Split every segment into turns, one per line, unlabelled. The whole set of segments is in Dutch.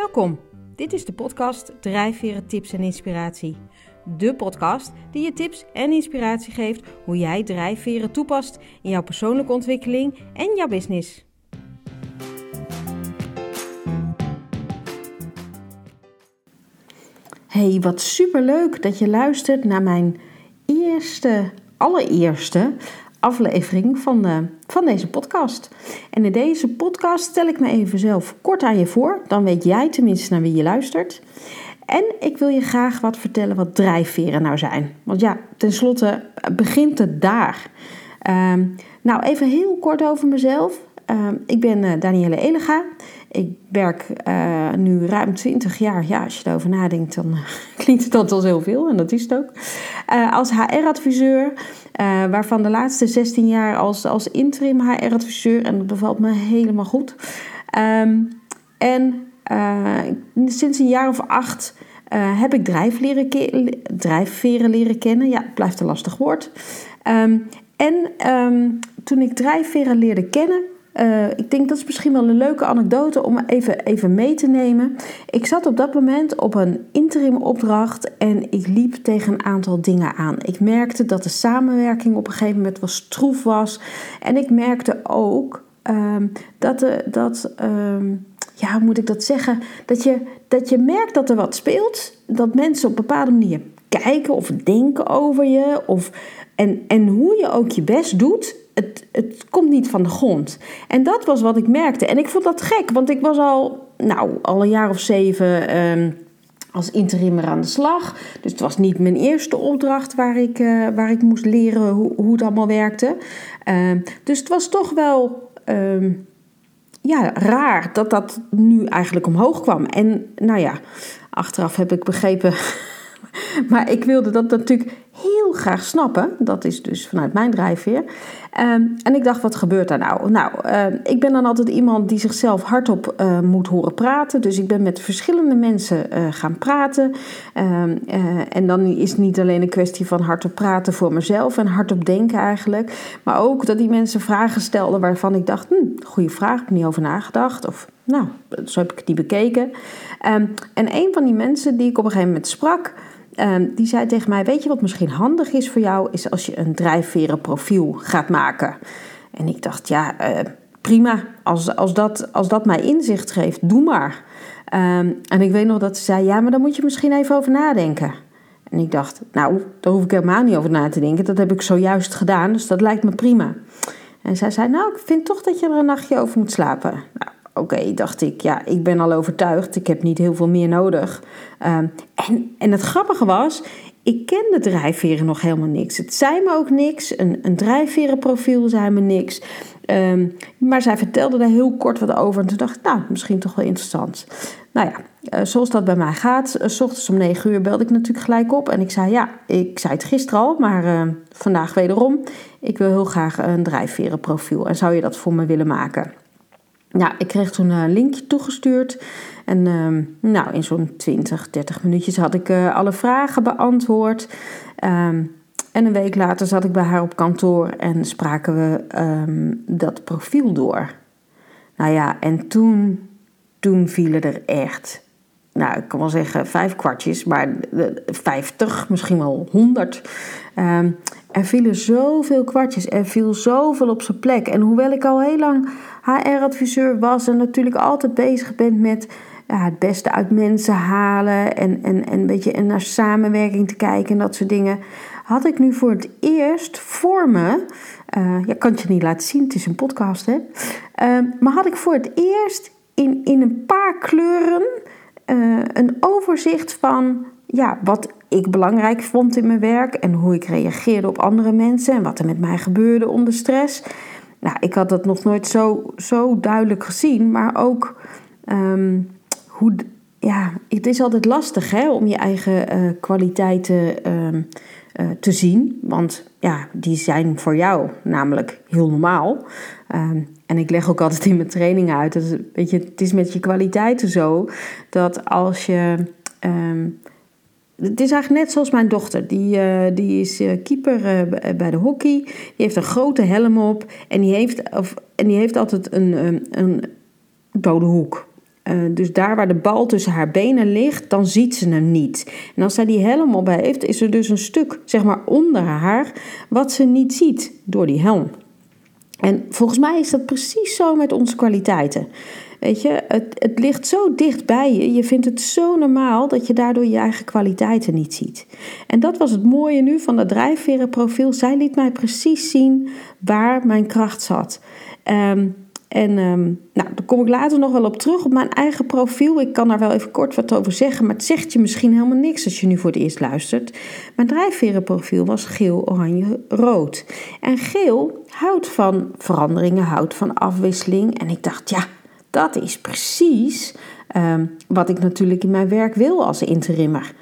Welkom. Dit is de podcast Drijfveren Tips en Inspiratie. De podcast die je tips en inspiratie geeft hoe jij drijfveren toepast in jouw persoonlijke ontwikkeling en jouw business. Hey, wat superleuk dat je luistert naar mijn eerste, allereerste aflevering van, de, van deze podcast. En in deze podcast stel ik me even zelf kort aan je voor. Dan weet jij tenminste naar wie je luistert. En ik wil je graag wat vertellen wat drijfveren nou zijn. Want ja, tenslotte begint het daar. Ehm, nou, even heel kort over mezelf. Ehm, ik ben uh, Danielle Elega. Ik werk uh, nu ruim 20 jaar. Ja, als je erover nadenkt, dan klinkt het altijd al heel veel. En dat is het ook. Uh, als HR-adviseur. waarvan de laatste 16 jaar als, als interim HR-adviseur. En dat bevalt me helemaal goed. Um, en sinds een jaar of acht heb ik drijfveren leren kennen. Ja, het blijft een lastig woord. Um, en um, toen ik drijfveren leerde kennen, uh, ik denk dat is misschien wel een leuke anekdote om even, even mee te nemen. Ik zat op dat moment op een interim opdracht en ik liep tegen een aantal dingen aan. Ik merkte dat de samenwerking op een gegeven moment was stroef was. En ik merkte ook um, dat, de, dat um, ja, hoe moet ik dat zeggen? Dat je, dat je merkt dat er wat speelt. Dat mensen op bepaalde manier kijken of denken over je. Of, en, en hoe je ook je best doet, het, het komt niet van de grond. En dat was wat ik merkte. En ik vond dat gek, want ik was al, nou, al een jaar of zeven um, als interimmer aan de slag. Dus het was niet mijn eerste opdracht waar ik, uh, waar ik moest leren hoe, hoe het allemaal werkte. Um, dus het was toch wel. Um, ja, raar dat dat nu eigenlijk omhoog kwam. En nou ja, achteraf heb ik begrepen maar ik wilde dat natuurlijk heel graag snappen. Dat is dus vanuit mijn drijfveer. Um, en ik dacht, wat gebeurt daar nou? Nou, uh, ik ben dan altijd iemand die zichzelf hardop uh, moet horen praten. Dus ik ben met verschillende mensen uh, gaan praten. Um, en dan is het niet alleen een kwestie van hardop praten voor mezelf en hardop denken eigenlijk. Maar ook dat die mensen vragen stelden waarvan ik dacht, hm, goede vraag, ik heb niet over nagedacht. Of nou, zo heb ik niet bekeken. En een van die mensen die ik op een gegeven moment sprak... Um, die zei tegen mij: Weet je wat misschien handig is voor jou? Is als je een drijfveren profiel gaat maken. En ik dacht: Ja, uh, prima. Als, als, dat, als dat mij inzicht geeft, doe maar. Um, en ik weet nog dat ze zei: Ja, maar daar moet je misschien even over nadenken. En ik dacht: Nou, daar hoef ik helemaal niet over na te denken. Dat heb ik zojuist gedaan, dus dat lijkt me prima. En zij zei: Nou, ik vind toch dat je er een nachtje over moet slapen. Nou, Oké, dacht ik, ja, ik ben al overtuigd. Ik heb niet heel veel meer nodig. Um, en, en het grappige was, ik kende drijfveren nog helemaal niks. Het zei me ook niks. Een, een drijfverenprofiel zei me niks. Um, maar zij vertelde daar heel kort wat over. En toen dacht ik, nou, misschien toch wel interessant. Nou ja, uh, zoals dat bij mij gaat. Uh, s ochtends om 9 uur belde ik natuurlijk gelijk op. En ik zei, ja, ik zei het gisteren al, maar uh, vandaag wederom. Ik wil heel graag een drijfverenprofiel. En zou je dat voor me willen maken? Nou, ik kreeg toen een linkje toegestuurd. En um, nou, in zo'n 20, 30 minuutjes had ik uh, alle vragen beantwoord. Um, en een week later zat ik bij haar op kantoor en spraken we um, dat profiel door. Nou ja, en toen, toen vielen er echt, nou ik kan wel zeggen vijf kwartjes, maar 50, misschien wel 100. er vielen zoveel kwartjes, er viel zoveel op zijn plek. En hoewel ik al heel lang HR-adviseur was en natuurlijk altijd bezig ben met ja, het beste uit mensen halen en, en, en een beetje naar samenwerking te kijken en dat soort dingen, had ik nu voor het eerst voor me, uh, ja, kan het je niet laten zien, het is een podcast hè, uh, maar had ik voor het eerst in, in een paar kleuren uh, een overzicht van ja, wat ik belangrijk vond in mijn werk en hoe ik reageerde op andere mensen en wat er met mij gebeurde onder stress. Nou, ik had dat nog nooit zo, zo duidelijk gezien, maar ook um, hoe. Ja, het is altijd lastig hè, om je eigen uh, kwaliteiten um, uh, te zien. Want ja, die zijn voor jou namelijk heel normaal. Um, en ik leg ook altijd in mijn trainingen uit. Dat, weet je, het is met je kwaliteiten zo dat als je. Um, het is eigenlijk net zoals mijn dochter. Die, uh, die is uh, keeper bij de hockey. Die heeft een grote helm op. En die heeft, of, en die heeft altijd een, een, een dode hoek. Eh, dus daar waar de bal tussen haar benen ligt, dan ziet ze hem niet. En als zij die helm op heeft, is er dus een stuk, zeg maar onder haar, wat ze niet ziet door die helm. En volgens mij is dat precies zo met onze kwaliteiten. Weet je, het, het ligt zo dicht bij je. Je vindt het zo normaal dat je daardoor je eigen kwaliteiten niet ziet. En dat was het mooie nu van dat drijfverenprofiel. Zij liet mij precies zien waar mijn kracht zat. Um, en um, nou, daar kom ik later nog wel op terug op mijn eigen profiel. Ik kan daar wel even kort wat over zeggen, maar het zegt je misschien helemaal niks als je nu voor het eerst luistert. Mijn drijfverenprofiel was geel, oranje, rood. En geel houdt van veranderingen, houdt van afwisseling. En ik dacht, ja, dat is precies um, wat ik natuurlijk in mijn werk wil als interimmer.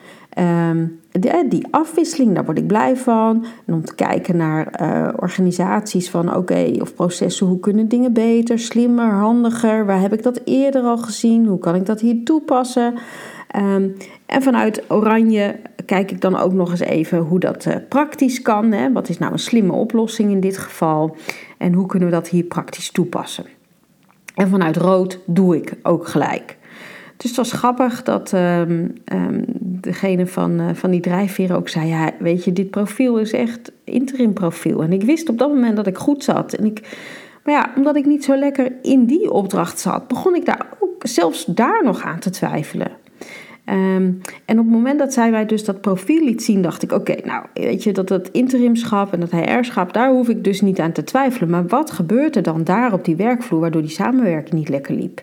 Um, die afwisseling, daar word ik blij van. En om te kijken naar uh, organisaties van oké, of processen, hoe kunnen dingen beter, slimmer, handiger? Waar heb ik dat eerder al gezien? Hoe kan ik dat hier toepassen? Um, en vanuit Oranje kijk ik dan ook nog eens even hoe dat uh, praktisch kan. Hè? Wat is nou een slimme oplossing in dit geval? En hoe kunnen we dat hier praktisch toepassen? En vanuit rood doe ik ook gelijk. Dus het was grappig dat um, um, degene van, uh, van die drijfveren ook zei: Ja, weet je, dit profiel is echt interim profiel. En ik wist op dat moment dat ik goed zat. En ik, maar ja, omdat ik niet zo lekker in die opdracht zat, begon ik daar ook zelfs daar nog aan te twijfelen. Um, en op het moment dat zij mij dus dat profiel liet zien, dacht ik: Oké, nou weet je, dat dat interimschap en dat HR-schap, daar hoef ik dus niet aan te twijfelen. Maar wat gebeurt er dan daar op die werkvloer waardoor die samenwerking niet lekker liep?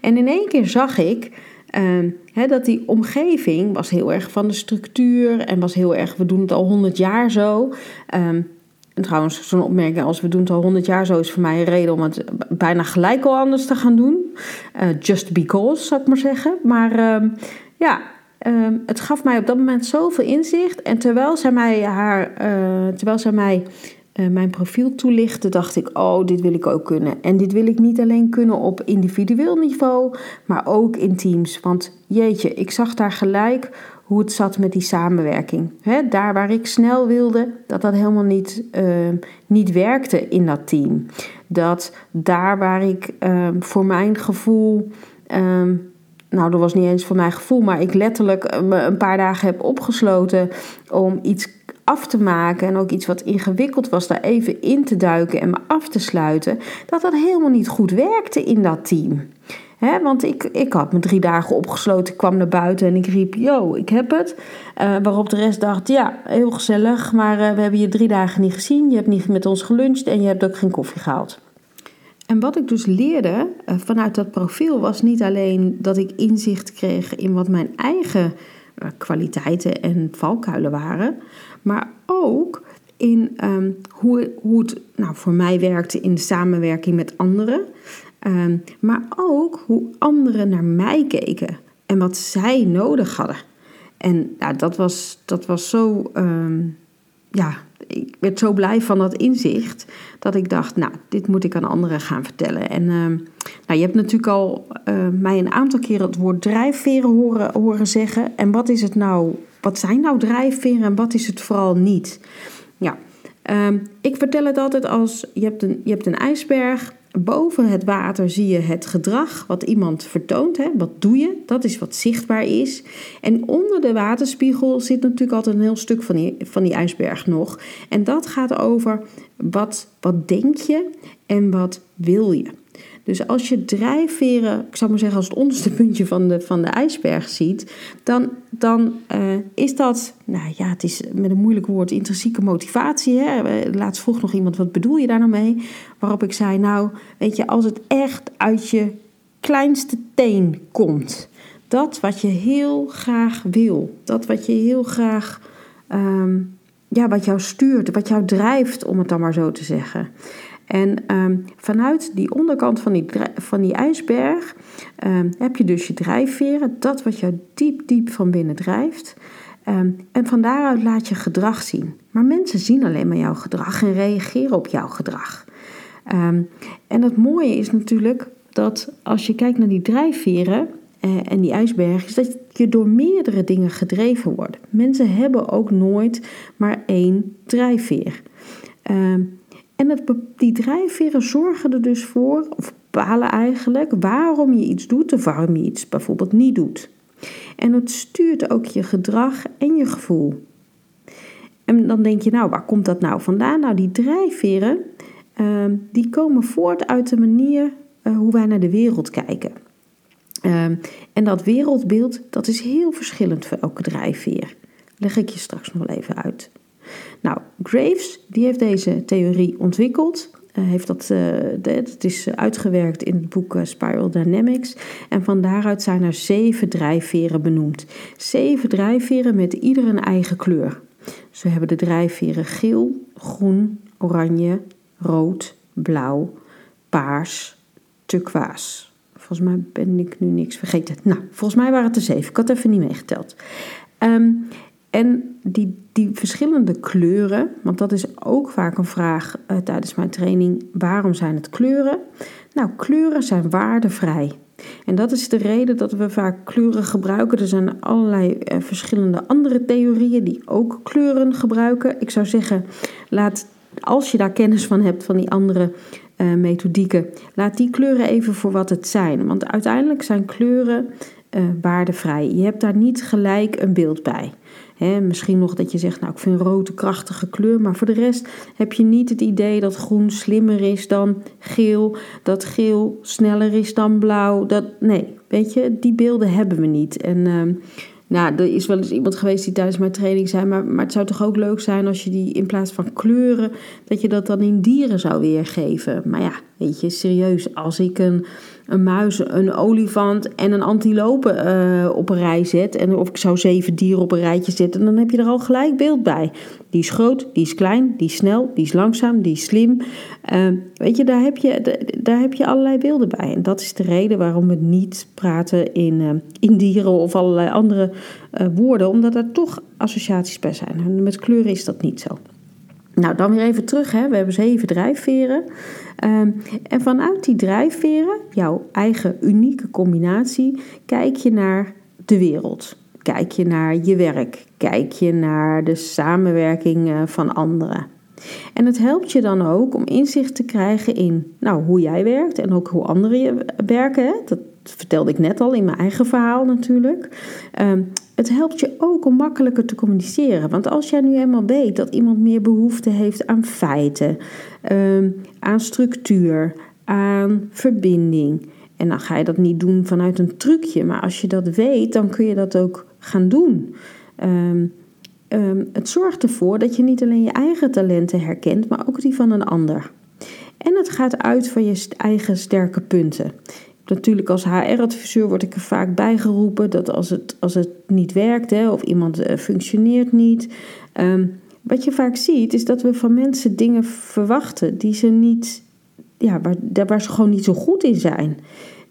En in één keer zag ik. Uh, dat die omgeving was heel erg van de structuur en was heel erg, we doen het al honderd jaar zo. Um, en trouwens, zo'n opmerking als we doen het al honderd jaar zo is voor mij een reden om het bijna gelijk al anders te gaan doen. Uh, just because, zou ik maar zeggen. Maar ja, um, het gaf mij op dat moment zoveel inzicht. En terwijl zij mij, haar, uh, terwijl zij mij uh, mijn profiel toelichtte, dacht ik: Oh, dit wil ik ook kunnen. En dit wil ik niet alleen kunnen op individueel niveau, maar ook in teams. Want jeetje, ik zag daar gelijk hoe het zat met die samenwerking. He, daar waar ik snel wilde, dat dat helemaal niet, uh, niet werkte in dat team. Dat daar waar ik uh, voor mijn gevoel. Nou, dat was niet eens voor mijn gevoel, maar ik letterlijk me een paar dagen heb opgesloten om iets af te maken en ook iets wat ingewikkeld was, daar even in te duiken en me af te sluiten, dat dat helemaal niet goed werkte in dat team. He, want ik, ik had me drie dagen opgesloten, kwam naar buiten en ik riep: Yo, ik heb het. Uh, waarop de rest dacht: Ja, heel gezellig, maar uh, we hebben je drie dagen niet gezien. Je hebt niet met ons geluncht en je hebt ook geen koffie gehaald. En wat ik dus leerde uh, vanuit dat profiel was niet alleen dat ik inzicht kreeg in wat mijn eigen kwaliteiten en valkuilen waren, maar ook in um, hoe, hoe het nou, voor mij werkte in de samenwerking met anderen. Um, maar ook hoe anderen naar mij keken en wat zij nodig hadden. En nou, dat, was, dat was zo, um, ja, ik werd zo blij van dat inzicht dat ik dacht, nou, dit moet ik aan anderen gaan vertellen. En uh, nou, je hebt natuurlijk al uh, mij een aantal keren het woord drijfveren horen, horen zeggen. En wat is het nou, wat zijn nou drijfveren en wat is het vooral niet? Ja, um, ik vertel het altijd als, je hebt een, je hebt een ijsberg Boven het water zie je het gedrag wat iemand vertoont. Hè? Wat doe je? Dat is wat zichtbaar is. En onder de waterspiegel zit natuurlijk altijd een heel stuk van die, van die ijsberg nog. En dat gaat over wat, wat denk je en wat wil je. Dus als je drijfveren, ik zou maar zeggen als het onderste puntje van de, van de ijsberg ziet, dan, dan uh, is dat, nou ja, het is met een moeilijk woord intrinsieke motivatie. Hè? Laatst vroeg nog iemand, wat bedoel je daar nou mee? Waarop ik zei, nou, weet je, als het echt uit je kleinste teen komt, dat wat je heel graag wil, dat wat je heel graag, um, ja, wat jou stuurt, wat jou drijft, om het dan maar zo te zeggen. En um, vanuit die onderkant van die, van die ijsberg um, heb je dus je drijfveren, dat wat jou diep, diep van binnen drijft. Um, en van daaruit laat je gedrag zien. Maar mensen zien alleen maar jouw gedrag en reageren op jouw gedrag. en het mooie is natuurlijk dat als je kijkt naar die drijfveren uh, en die ijsberg, is dat je door meerdere dingen gedreven wordt. Mensen hebben ook nooit maar één drijfveer. Um, en het, die drijfveren zorgen er dus voor, of bepalen eigenlijk waarom je iets doet of waarom je iets bijvoorbeeld niet doet. En het stuurt ook je gedrag en je gevoel. En dan denk je, nou, waar komt dat nou vandaan? Nou, die drijfveren, ehm, die komen voort uit de manier uh, hoe wij naar de wereld kijken. Ehm, en dat wereldbeeld, dat is heel verschillend voor elke drijfveer. Leg ik je straks nog even uit. Nou, Graves, die heeft deze theorie ontwikkeld. Heeft dat, uh, het is uitgewerkt in het boek Spiral Dynamics. En van daaruit zijn er zeven drijfveren benoemd. Zeven drijfveren met ieder een eigen kleur. We hebben de drijfveren geel, groen, oranje, rood, blauw, paars, turquoise. Volgens mij ben ik nu niks vergeten. Nou, volgens mij waren het er zeven. Ik had even niet meegeteld. Um, en die, die verschillende kleuren, want dat is ook vaak een vraag uh, tijdens mijn training: waarom zijn het kleuren? Nou, kleuren zijn waardevrij. En dat is de reden dat we vaak kleuren gebruiken. Er zijn allerlei uh, verschillende andere theorieën die ook kleuren gebruiken. Ik zou zeggen, laat, als je daar kennis van hebt van die andere uh, methodieken, laat die kleuren even voor wat het zijn. Want uiteindelijk zijn kleuren waardevrij. Je hebt daar niet gelijk een beeld bij misschien nog dat je zegt, nou ik vind rood een krachtige kleur, maar voor de rest heb je niet het idee dat groen slimmer is dan geel, dat geel sneller is dan blauw. Dat, nee, weet je, die beelden hebben we niet. En uh, nou, er is wel eens iemand geweest die tijdens mijn training zei, maar, maar het zou toch ook leuk zijn als je die in plaats van kleuren, dat je dat dan in dieren zou weergeven. Maar ja, weet je, serieus, als ik een een muis, een olifant en een antilope uh, op een rij zet. En of ik zou zeven dieren op een rijtje zetten, dan heb je er al gelijk beeld bij. Die is groot, die is klein, die is snel, die is langzaam, die is slim. Uh, weet je, daar heb je, daar heb je allerlei beelden bij. En dat is de reden waarom we niet praten in, uh, in dieren of allerlei andere woorden, omdat er toch associaties bij zijn. Met kleuren is dat niet zo. Nou, dan weer even terug. Hè. We hebben zeven drijfveren. Um, en vanuit die drijfveren, jouw eigen unieke combinatie, kijk je naar de wereld. Kijk je naar je werk. Kijk je naar de samenwerking eh, van anderen. En het helpt je dan ook om inzicht te krijgen in nou, hoe jij werkt en ook hoe anderen werken. Hè. Dat vertelde ik net al in mijn eigen verhaal natuurlijk. Um, het helpt je ook om makkelijker te communiceren. Want als jij nu eenmaal weet dat iemand meer behoefte heeft aan feiten, ehm, aan structuur, aan verbinding. En dan ga je dat niet doen vanuit een trucje, maar als je dat weet, dan kun je dat ook gaan doen. Um, um, het zorgt ervoor dat je niet alleen je eigen talenten herkent, maar ook die van een ander. En het gaat uit van je eigen sterke punten. Natuurlijk als HR-adviseur word ik er vaak bijgeroepen dat als het, als het niet werkt hè, of iemand uh, functioneert niet. Um, wat je vaak ziet is dat we van mensen dingen verwachten die ze niet, ja, waar, waar ze gewoon niet zo goed in zijn.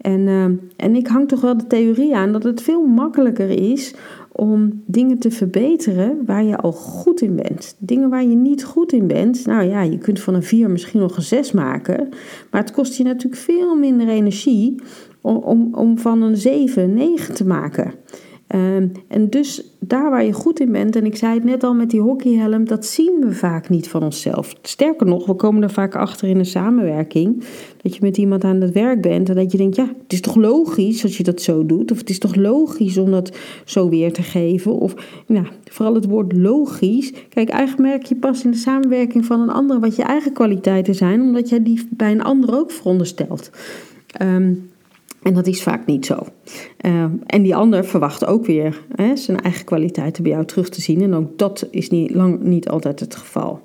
En, uh, en ik hang toch wel de theorie aan dat het veel makkelijker is om dingen te verbeteren waar je al goed in bent. Dingen waar je niet goed in bent, nou ja, je kunt van een 4 misschien nog een 6 maken, maar het kost je natuurlijk veel minder energie om, om, om van een 7 9 te maken. Ehm, en dus daar waar je goed in bent, en ik zei het net al met die hockeyhelm, dat zien we vaak niet van onszelf. Sterker nog, we komen er vaak achter in een samenwerking. Dat je met iemand aan het werk bent en dat je denkt, ja, het is toch logisch als je dat zo doet. Of het is toch logisch om dat zo weer te geven. Of nou, vooral het woord logisch. Kijk, eigenlijk merk je pas in de samenwerking van een ander wat je eigen kwaliteiten zijn, omdat jij die bij een ander ook veronderstelt. Um, en dat is vaak niet zo. Uh, en die ander verwacht ook weer hè, zijn eigen kwaliteiten bij jou terug te zien. En ook dat is niet, lang niet altijd het geval.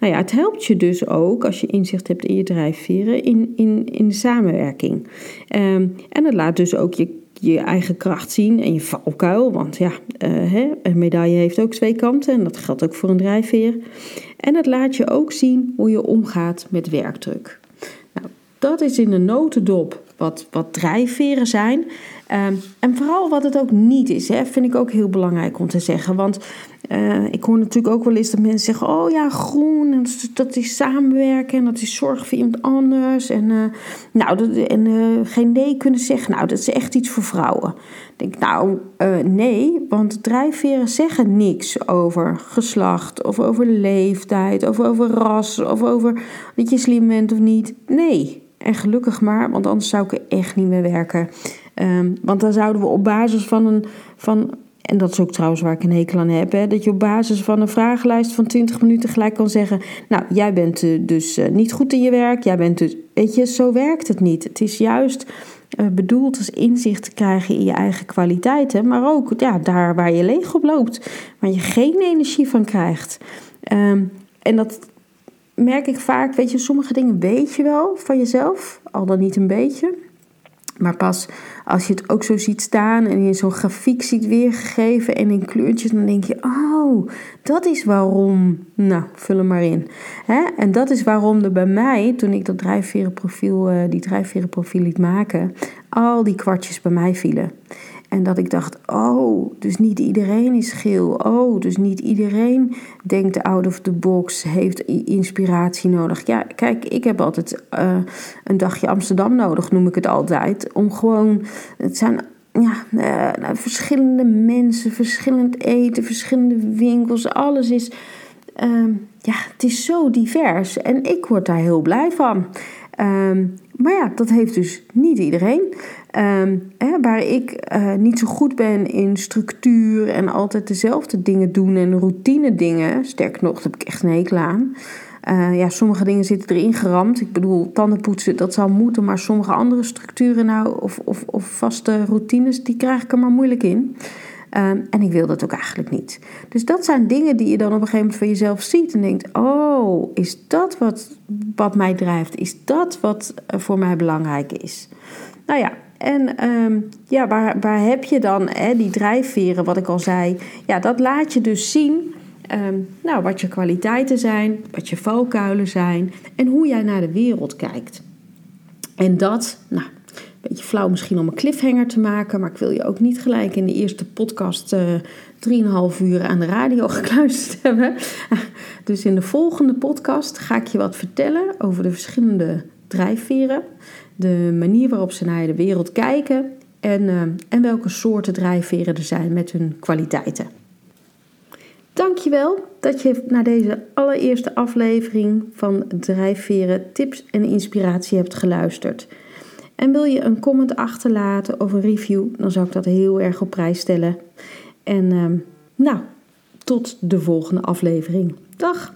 Nou ja, het helpt je dus ook als je inzicht hebt in je drijfveren in, in, in de samenwerking. Um, en het laat dus ook je, je eigen kracht zien en je valkuil. Want ja, uh, hè, een medaille heeft ook twee kanten en dat geldt ook voor een drijfveer. En het laat je ook zien hoe je omgaat met werkdruk. Nou, dat is in de notendop wat, wat drijfveren zijn. Ehm, en vooral wat het ook niet is, hè, vind ik ook heel belangrijk om te zeggen. Want uh, ik hoor natuurlijk ook wel eens dat mensen zeggen: Oh ja, groen, is, dat is samenwerken en dat is zorg voor iemand anders. En, uh, nou, dat, en uh, geen nee kunnen zeggen, nou, dat is echt iets voor vrouwen. Ik denk, nou, nee, want drijfveren zeggen niks over geslacht, of over leeftijd, of over ras, of over dat je slim bent of niet. Nee, En gelukkig maar, want anders zou ik er echt niet meer werken. Ehm, want dan zouden we op basis van een. Van, en dat is ook trouwens waar ik een hekel aan heb. Hè, dat je op basis van een vragenlijst van 20 minuten gelijk kan zeggen. Nou, jij bent uh, dus uh, niet goed in je werk. Jij bent dus. Weet je, zo werkt het niet. Het is juist uh, bedoeld als inzicht te krijgen in je eigen kwaliteiten. Maar ook ja, daar waar je leeg op loopt. Waar je geen energie van krijgt. Um, en dat merk ik vaak. Weet je, sommige dingen weet je wel van jezelf. Al dan niet een beetje. Maar pas als je het ook zo ziet staan en in zo'n grafiek ziet weergegeven en in kleurtjes, dan denk je: Oh, dat is waarom. Nou, vul hem maar in. Hè? En dat is waarom er bij mij, toen ik dat drijfverenprofiel, uh, die drijfverenprofiel liet maken, al die kwartjes bij mij vielen. En dat ik dacht, oh, dus niet iedereen is geel. Oh, dus niet iedereen denkt out of the box, heeft inspiratie nodig. Ja, kijk, ik heb altijd uh, een dagje Amsterdam nodig, noem ik het altijd. Om gewoon, het zijn ja, uh, verschillende mensen, verschillend eten, verschillende winkels. Alles is, uh, ja, het is zo divers. En ik word daar heel blij van. Um, maar ja, dat heeft dus niet iedereen. Um, hè, waar ik uh, niet zo goed ben in structuur en altijd dezelfde dingen doen en routine dingen. Sterker nog, dat heb ik echt een hekel aan. Uh, ja, sommige dingen zitten erin geramd. Ik bedoel, tandenpoetsen, dat zou moeten. Maar sommige andere structuren nou, of, of, of vaste routines, die krijg ik er maar moeilijk in. Um, en ik wil dat ook eigenlijk niet. Dus dat zijn dingen die je dan op een gegeven moment van jezelf ziet en denkt: Oh, is dat wat, wat mij drijft? Is dat wat voor mij belangrijk is? Nou ja, en um, ja, waar, waar heb je dan hè, die drijfveren, wat ik al zei? Ja, dat laat je dus zien. Um, nou, wat je kwaliteiten zijn, wat je valkuilen zijn en hoe jij naar de wereld kijkt. En dat, nou, beetje flauw misschien om een cliffhanger te maken, maar ik wil je ook niet gelijk in de eerste podcast uh, eh, 3,5 uur aan de radio gekluisterd hebben. Dus in de volgende podcast ga ik je wat vertellen over de verschillende drijfveren, de manier waarop ze naar de wereld kijken en, uh, en welke soorten drijfveren er zijn met hun kwaliteiten. Dankjewel dat je naar deze allereerste aflevering van Drijfveren tips en inspiratie hebt geluisterd. En wil je een comment achterlaten of een review, dan zou ik dat heel erg op prijs stellen. En uh, nou, tot de volgende aflevering. Dag!